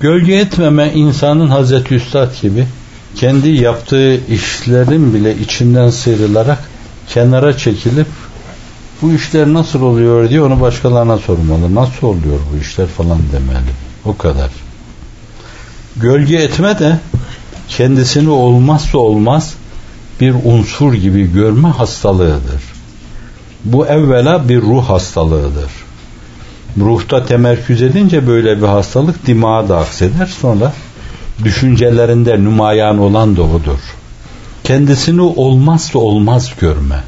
Gölge etmeme insanın Hazreti Üstad gibi kendi yaptığı işlerin bile içinden sıyrılarak kenara çekilip bu işler nasıl oluyor diye onu başkalarına sormalı. Nasıl oluyor bu işler falan demeli. O kadar. Gölge etme de kendisini olmazsa olmaz bir unsur gibi görme hastalığıdır. Bu evvela bir ruh hastalığıdır. Ruhta temerküz edince böyle bir hastalık dimağa da akseder. Sonra düşüncelerinde nümayan olan da odur. Kendisini olmazsa olmaz görme.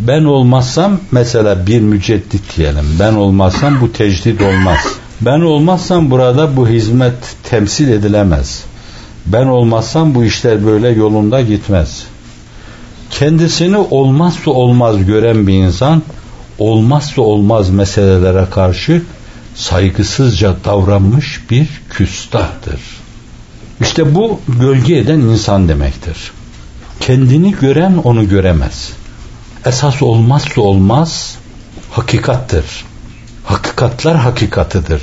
Ben olmazsam mesela bir müceddit diyelim. Ben olmazsam bu tecdit olmaz. Ben olmazsam burada bu hizmet temsil edilemez. Ben olmazsam bu işler böyle yolunda gitmez. Kendisini olmazsa olmaz gören bir insan olmazsa olmaz meselelere karşı saygısızca davranmış bir küstahdır. İşte bu gölge eden insan demektir. Kendini gören onu göremez. Esas olmazsa olmaz hakikattır. Hakikatler hakikatıdır.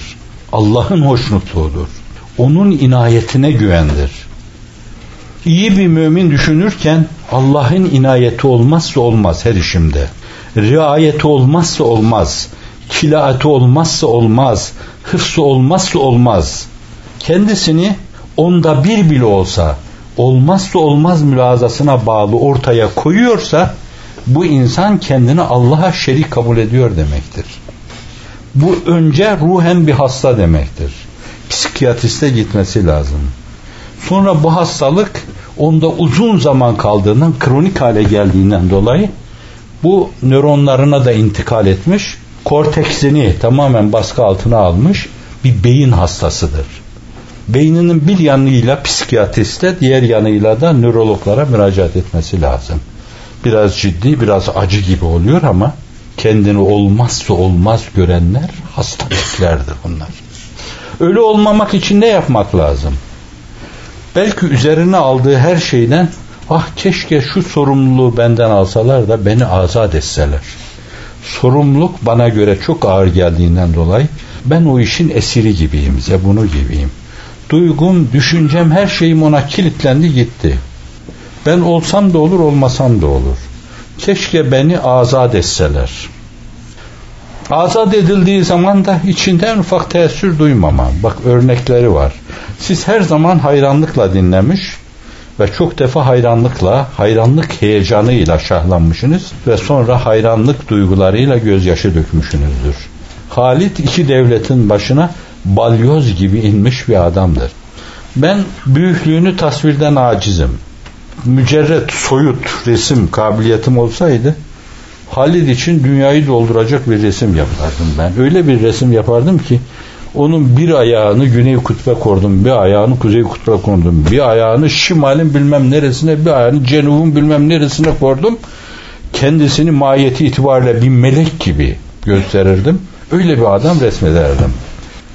Allah'ın hoşnutluğudur. Onun inayetine güvendir. İyi bir mümin düşünürken Allah'ın inayeti olmazsa olmaz her işimde. Riayeti olmazsa olmaz. Kilaati olmazsa olmaz. Hıfzı olmazsa olmaz. Kendisini onda bir bile olsa olmazsa olmaz mülazasına bağlı ortaya koyuyorsa bu insan kendini Allah'a şerik kabul ediyor demektir. Bu önce ruhen bir hasta demektir. Psikiyatriste gitmesi lazım. Sonra bu hastalık onda uzun zaman kaldığından, kronik hale geldiğinden dolayı bu nöronlarına da intikal etmiş, korteksini tamamen baskı altına almış bir beyin hastasıdır. Beyninin bir yanıyla psikiyatriste, diğer yanıyla da nörologlara müracaat etmesi lazım. Biraz ciddi, biraz acı gibi oluyor ama kendini olmazsa olmaz görenler hastalıklardır bunlar. Öyle olmamak için ne yapmak lazım? Belki üzerine aldığı her şeyden ah keşke şu sorumluluğu benden alsalar da beni azat etseler. Sorumluluk bana göre çok ağır geldiğinden dolayı ben o işin esiri gibiyim, zebunu gibiyim. Duygum, düşüncem, her şeyim ona kilitlendi gitti. Ben olsam da olur, olmasam da olur. Keşke beni azat etseler. Azat edildiği zaman da içinden ufak teessür duymama. Bak örnekleri var. Siz her zaman hayranlıkla dinlemiş ve çok defa hayranlıkla, hayranlık heyecanıyla şahlanmışsınız ve sonra hayranlık duygularıyla gözyaşı dökmüşsünüzdür. Halit iki devletin başına balyoz gibi inmiş bir adamdır. Ben büyüklüğünü tasvirden acizim. Mücerret, soyut resim kabiliyetim olsaydı Halid için dünyayı dolduracak bir resim yapardım ben. Öyle bir resim yapardım ki onun bir ayağını güney kutba kordum, bir ayağını kuzey kutba kordum, bir ayağını şimalin bilmem neresine, bir ayağını cenubun bilmem neresine kordum. Kendisini mahiyeti itibariyle bir melek gibi gösterirdim. Öyle bir adam resmederdim.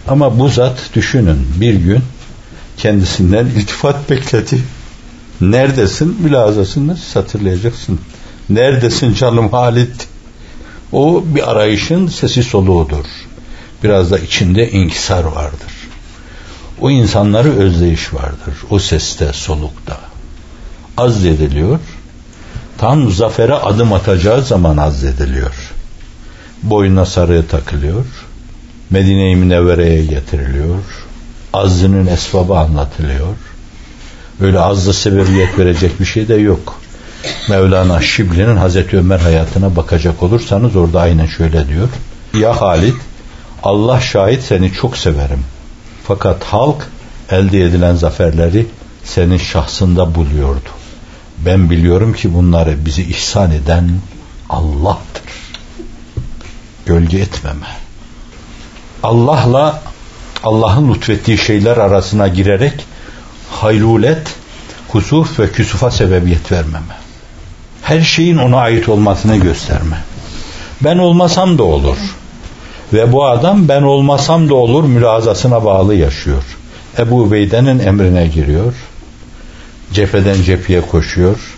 Ama bu zat düşünün bir gün kendisinden iltifat bekledi. Neredesin? Mülazasını hatırlayacaksın. Neredesin canım Halit? O bir arayışın sesi soluğudur. Biraz da içinde inkisar vardır. O insanları özleyiş vardır. O seste, solukta. Azdediliyor. Tam zafere adım atacağı zaman azdediliyor. Boynuna sarığı takılıyor. Medine-i Münevvere'ye getiriliyor. Azdının esbabı anlatılıyor. Öyle azlı sebebiyet verecek bir şey de yok. Mevlana Şibli'nin Hazreti Ömer hayatına bakacak olursanız orada aynen şöyle diyor. Ya Halit Allah şahit seni çok severim. Fakat halk elde edilen zaferleri senin şahsında buluyordu. Ben biliyorum ki bunları bizi ihsan eden Allah'tır. Gölge etmeme. Allah'la Allah'ın lütfettiği şeyler arasına girerek haylulet, kusuf ve küsufa sebebiyet vermeme her şeyin ona ait olmasını gösterme. Ben olmasam da olur. Ve bu adam ben olmasam da olur mülazasına bağlı yaşıyor. Ebu Ubeyde'nin emrine giriyor. Cepheden cepheye koşuyor.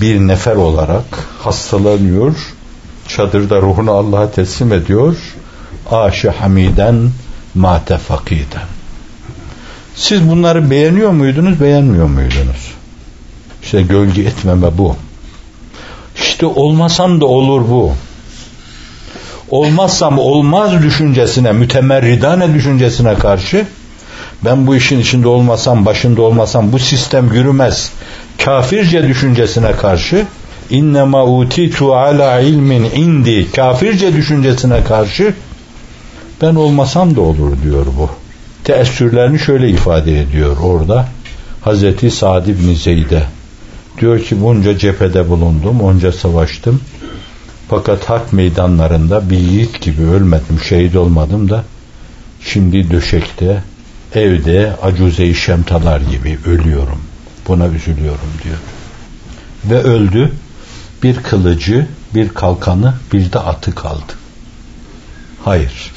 Bir nefer olarak hastalanıyor. Çadırda ruhunu Allah'a teslim ediyor. Aşı hamiden mate fakiden. Siz bunları beğeniyor muydunuz, beğenmiyor muydunuz? İşte gölge etmeme bu. İşte olmasam da olur bu. Olmazsam olmaz düşüncesine, mütemerridane düşüncesine karşı ben bu işin içinde olmasam, başında olmasam bu sistem yürümez. Kafirce düşüncesine karşı innema utitu ala ilmin indi kafirce düşüncesine karşı ben olmasam da olur diyor bu. Teessürlerini şöyle ifade ediyor orada. Hazreti Sa'd ibn Zeyd'e diyor ki bunca cephede bulundum, onca savaştım. Fakat harp meydanlarında bir yiğit gibi ölmedim, şehit olmadım da şimdi döşekte, evde acuze-i şemtalar gibi ölüyorum. Buna üzülüyorum diyor. Ve öldü. Bir kılıcı, bir kalkanı, bir de atı kaldı. Hayır.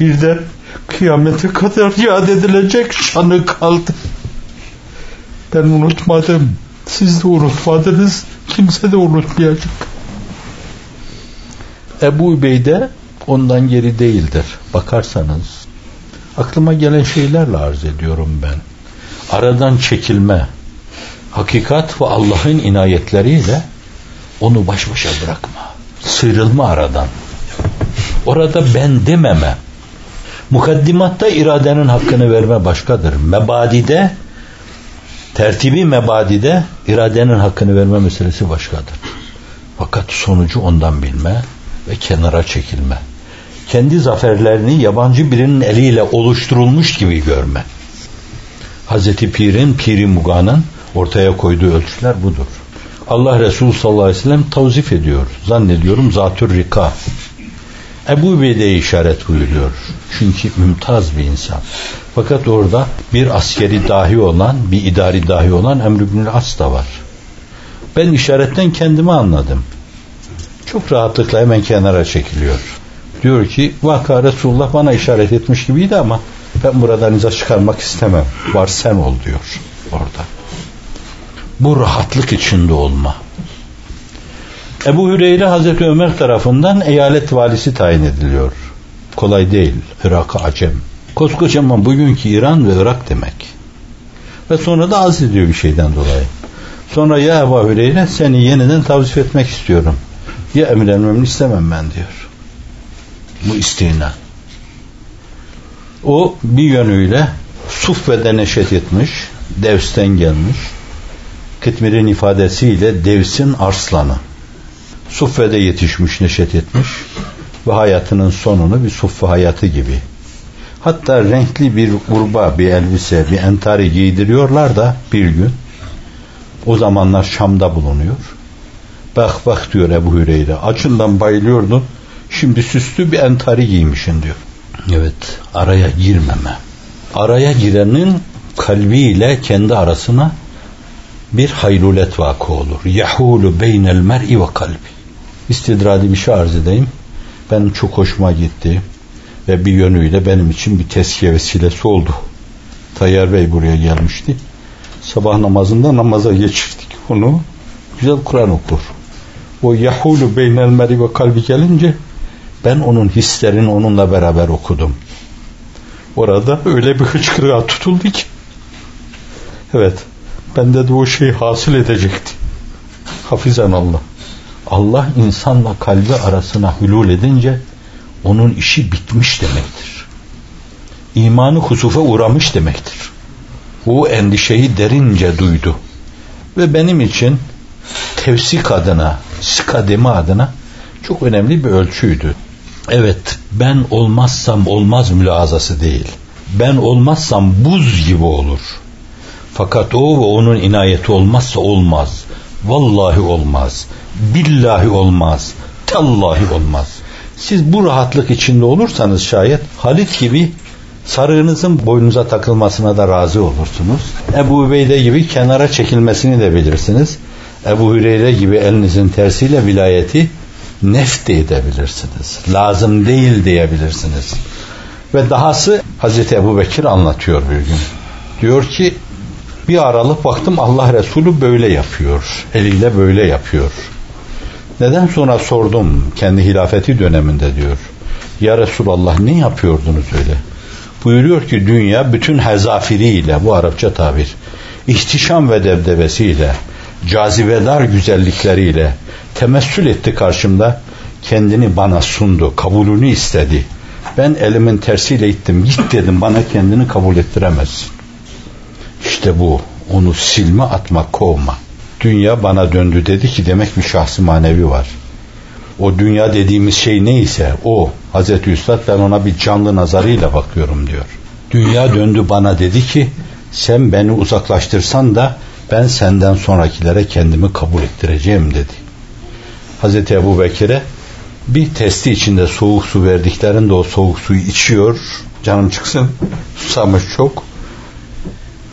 Bir de kıyamete kadar yad edilecek şanı kaldı. Ben unutmadım. Siz de unutmadınız. Kimse de unutmayacak. Ebu Übeyde ondan geri değildir. Bakarsanız aklıma gelen şeylerle arz ediyorum ben. Aradan çekilme, hakikat ve Allah'ın inayetleriyle onu baş başa bırakma. Sıyrılma aradan. Orada ben dememe. Mukaddimatta iradenin hakkını verme başkadır. Mebadide tertibi mebadide iradenin hakkını verme meselesi başkadır. Fakat sonucu ondan bilme ve kenara çekilme. Kendi zaferlerini yabancı birinin eliyle oluşturulmuş gibi görme. Hazreti Pir'in, Piri Muga'nın ortaya koyduğu ölçüler budur. Allah Resulü sallallahu aleyhi ve sellem tavzif ediyor. Zannediyorum zatür rika. Ebu Beyde'ye işaret buyuruyor. Çünkü mümtaz bir insan. Fakat orada bir askeri dahi olan, bir idari dahi olan Emr ibn As da var. Ben işaretten kendimi anladım. Çok rahatlıkla hemen kenara çekiliyor. Diyor ki vaka Resulullah bana işaret etmiş gibiydi ama ben buradan iza çıkarmak istemem. Var sen ol diyor orada. Bu rahatlık içinde olma. Ebu Hüreyre Hazreti Ömer tarafından eyalet valisi tayin ediliyor. Kolay değil. Irak'a acem. Koskocaman bugünkü İran ve Irak demek. Ve sonra da az ediyor bir şeyden dolayı. Sonra ya Ebu Hüreyre seni yeniden tavzif etmek istiyorum. Ya emir emrin istemem ben diyor. Bu isteğine. O bir yönüyle Suffe'de neşet etmiş, Devs'ten gelmiş. Kıtmir'in ifadesiyle Devs'in arslanı. Suffe'de yetişmiş, neşet etmiş ve hayatının sonunu bir suffe hayatı gibi. Hatta renkli bir urba, bir elbise, bir entari giydiriyorlar da bir gün o zamanlar Şam'da bulunuyor. Bak bak diyor Ebu Hüreyre. Açından bayılıyordun. Şimdi süslü bir entari giymişsin diyor. Evet araya girmeme. Araya girenin kalbiyle kendi arasına bir haylulet vakı olur. Yahulu beynel mer'i ve kalbi. İstidradi bir şey arz edeyim. Benim çok hoşuma gitti. Ve bir yönüyle benim için bir teskiye vesilesi oldu. Tayyar Bey buraya gelmişti. Sabah namazında namaza geçirdik onu. Güzel Kur'an okur. O yahulu beynel meri ve kalbi gelince ben onun hislerini onunla beraber okudum. Orada öyle bir hıçkırığa tutuldu ki evet bende de o şey hasıl edecekti. Hafizan Allah. Allah insanla kalbi arasına hülul edince onun işi bitmiş demektir. İmanı husufa uğramış demektir. O endişeyi derince duydu. Ve benim için tevsik adına, skademi adına çok önemli bir ölçüydü. Evet, ben olmazsam olmaz mülazası değil. Ben olmazsam buz gibi olur. Fakat o ve onun inayeti olmazsa olmaz. Vallahi olmaz. Billahi olmaz. Tallahi olmaz. Siz bu rahatlık içinde olursanız şayet Halit gibi sarığınızın boynunuza takılmasına da razı olursunuz. Ebu Übeyde gibi kenara çekilmesini de bilirsiniz. Ebu Hüreyre gibi elinizin tersiyle vilayeti nef de edebilirsiniz. Lazım değil diyebilirsiniz. Ve dahası Hazreti Ebu Bekir anlatıyor bir gün. Diyor ki bir aralık baktım Allah Resulü böyle yapıyor. Eliyle böyle yapıyor. Neden sonra sordum kendi hilafeti döneminde diyor. Ya Resulallah ne yapıyordunuz öyle? Buyuruyor ki dünya bütün hezafiriyle bu Arapça tabir ihtişam ve debdebesiyle cazibedar güzellikleriyle temessül etti karşımda kendini bana sundu kabulünü istedi ben elimin tersiyle ittim git dedim bana kendini kabul ettiremezsin işte bu onu silme atma kovma dünya bana döndü dedi ki demek bir şahsı manevi var o dünya dediğimiz şey neyse o Hazreti Üstad ben ona bir canlı nazarıyla bakıyorum diyor. Dünya döndü bana dedi ki sen beni uzaklaştırsan da ben senden sonrakilere kendimi kabul ettireceğim dedi. Hazreti Ebu Bekir'e bir testi içinde soğuk su verdiklerinde o soğuk suyu içiyor. Canım çıksın. Susamış çok.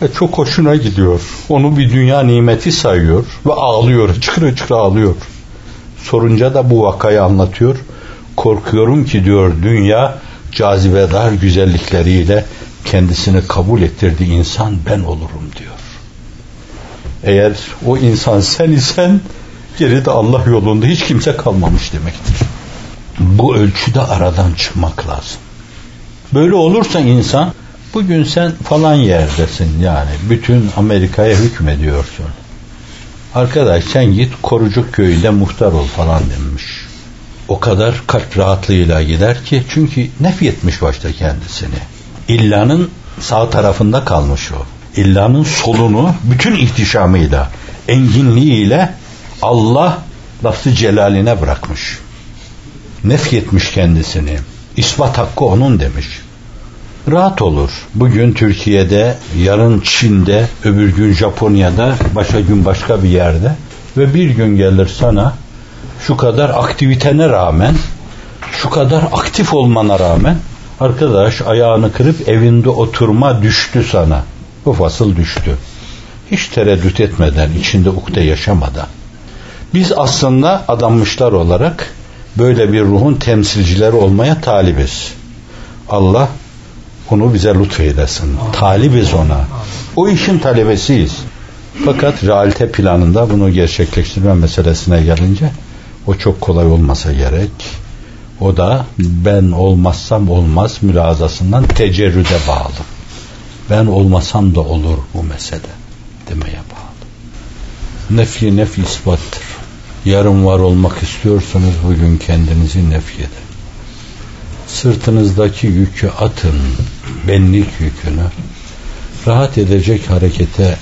Ve çok hoşuna gidiyor. Onu bir dünya nimeti sayıyor ve ağlıyor. Çıkır çıkır ağlıyor. Sorunca da bu vakayı anlatıyor. Korkuyorum ki diyor dünya cazibedar güzellikleriyle kendisini kabul ettirdi insan ben olurum diyor. Eğer o insan sen isen geride Allah yolunda hiç kimse kalmamış demektir. Bu ölçüde aradan çıkmak lazım. Böyle olursa insan bugün sen falan yerdesin yani bütün Amerika'ya hükmediyorsun. Arkadaş sen git Korucuk köyünde muhtar ol falan demiş. O kadar kalp rahatlığıyla gider ki çünkü nefyetmiş başta kendisini. İllanın sağ tarafında kalmış o. İllanın solunu bütün ihtişamıyla, enginliğiyle Allah lafzı celaline bırakmış. Nefyetmiş kendisini. İspat hakkı onun demiş rahat olur. Bugün Türkiye'de, yarın Çin'de, öbür gün Japonya'da, başka gün başka bir yerde ve bir gün gelir sana şu kadar aktivitene rağmen, şu kadar aktif olmana rağmen arkadaş ayağını kırıp evinde oturma düştü sana. Bu fasıl düştü. Hiç tereddüt etmeden, içinde ukde yaşamadan. Biz aslında adanmışlar olarak böyle bir ruhun temsilcileri olmaya talibiz. Allah onu bize lütfeylesin. Talibiz ona. O işin talebesiyiz. Fakat realite planında bunu gerçekleştirme meselesine gelince o çok kolay olmasa gerek. O da ben olmazsam olmaz mülazasından tecerrüde bağlı. Ben olmasam da olur bu mesele demeye bağlı. Nefi nefi ispattır. Yarın var olmak istiyorsanız bugün kendinizi nefy edin. Sırtınızdaki yükü atın, benlik yükünü. Rahat edecek harekete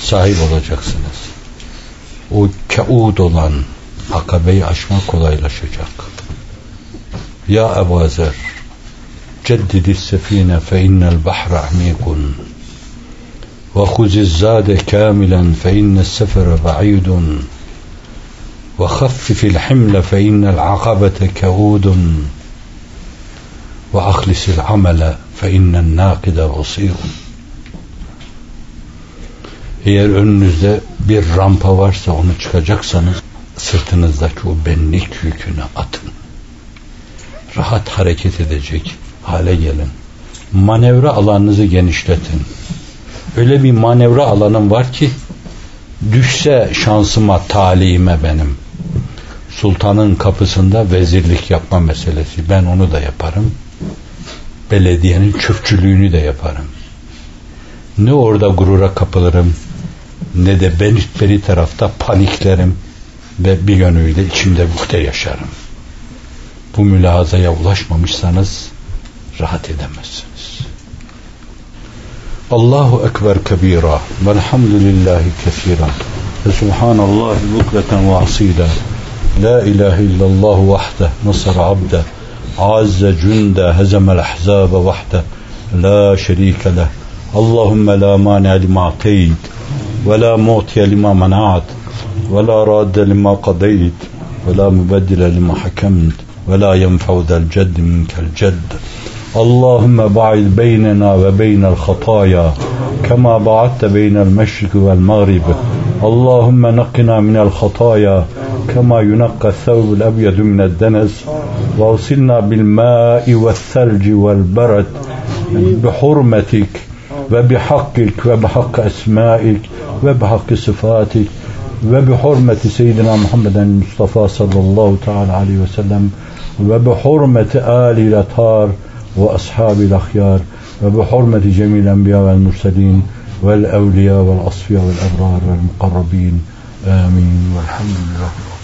sahip olacaksınız. O kaud olan akabeyi aşma kolaylaşacak. Ya Ebu Zer ceddidi sefine fe innel bahre amikun ve huziz zade kamilen fe innes sefere ba'idun ve haffifil himle fe innel akabete kaudun ve ahlisil amele fe innen nakide basirun eğer önünüzde bir rampa varsa onu çıkacaksanız sırtınızdaki o benlik yükünü atın. Rahat hareket edecek hale gelin. Manevra alanınızı genişletin. Öyle bir manevra alanım var ki düşse şansıma, talime benim. Sultanın kapısında vezirlik yapma meselesi. Ben onu da yaparım belediyenin çöpçülüğünü de yaparım. Ne orada gurura kapılırım ne de ben beri tarafta paniklerim ve bir yönüyle içimde bukte yaşarım. Bu mülazaya ulaşmamışsanız rahat edemezsiniz. Allahu Ekber kebira velhamdülillahi kesiran ve subhanallahi bukreten ve asila la ilahe illallah vahde nasar abde عز جند هزم الأحزاب وحده لا شريك له. اللهم لا مانع لما أعطيت ولا معطي لما منعت ولا راد لما قضيت ولا مبدل لما حكمت ولا ينفع ذا الجد منك الجد. اللهم بعد بيننا وبين الخطايا كما بعدت بين المشرق والمغرب. اللهم نقنا من الخطايا كما ينقى الثوب الأبيض من الدنس. واغسلنا بالماء والثلج والبرد بحرمتك وبحقك وبحق أسمائك وبحق صفاتك وبحرمة سيدنا محمد المصطفى صلى الله تعالى عليه وسلم وبحرمة آل الأطهار وأصحاب الأخيار وبحرمة جميع الأنبياء والمرسلين والأولياء والأصفياء والأبرار والمقربين. آمين. والحمد لله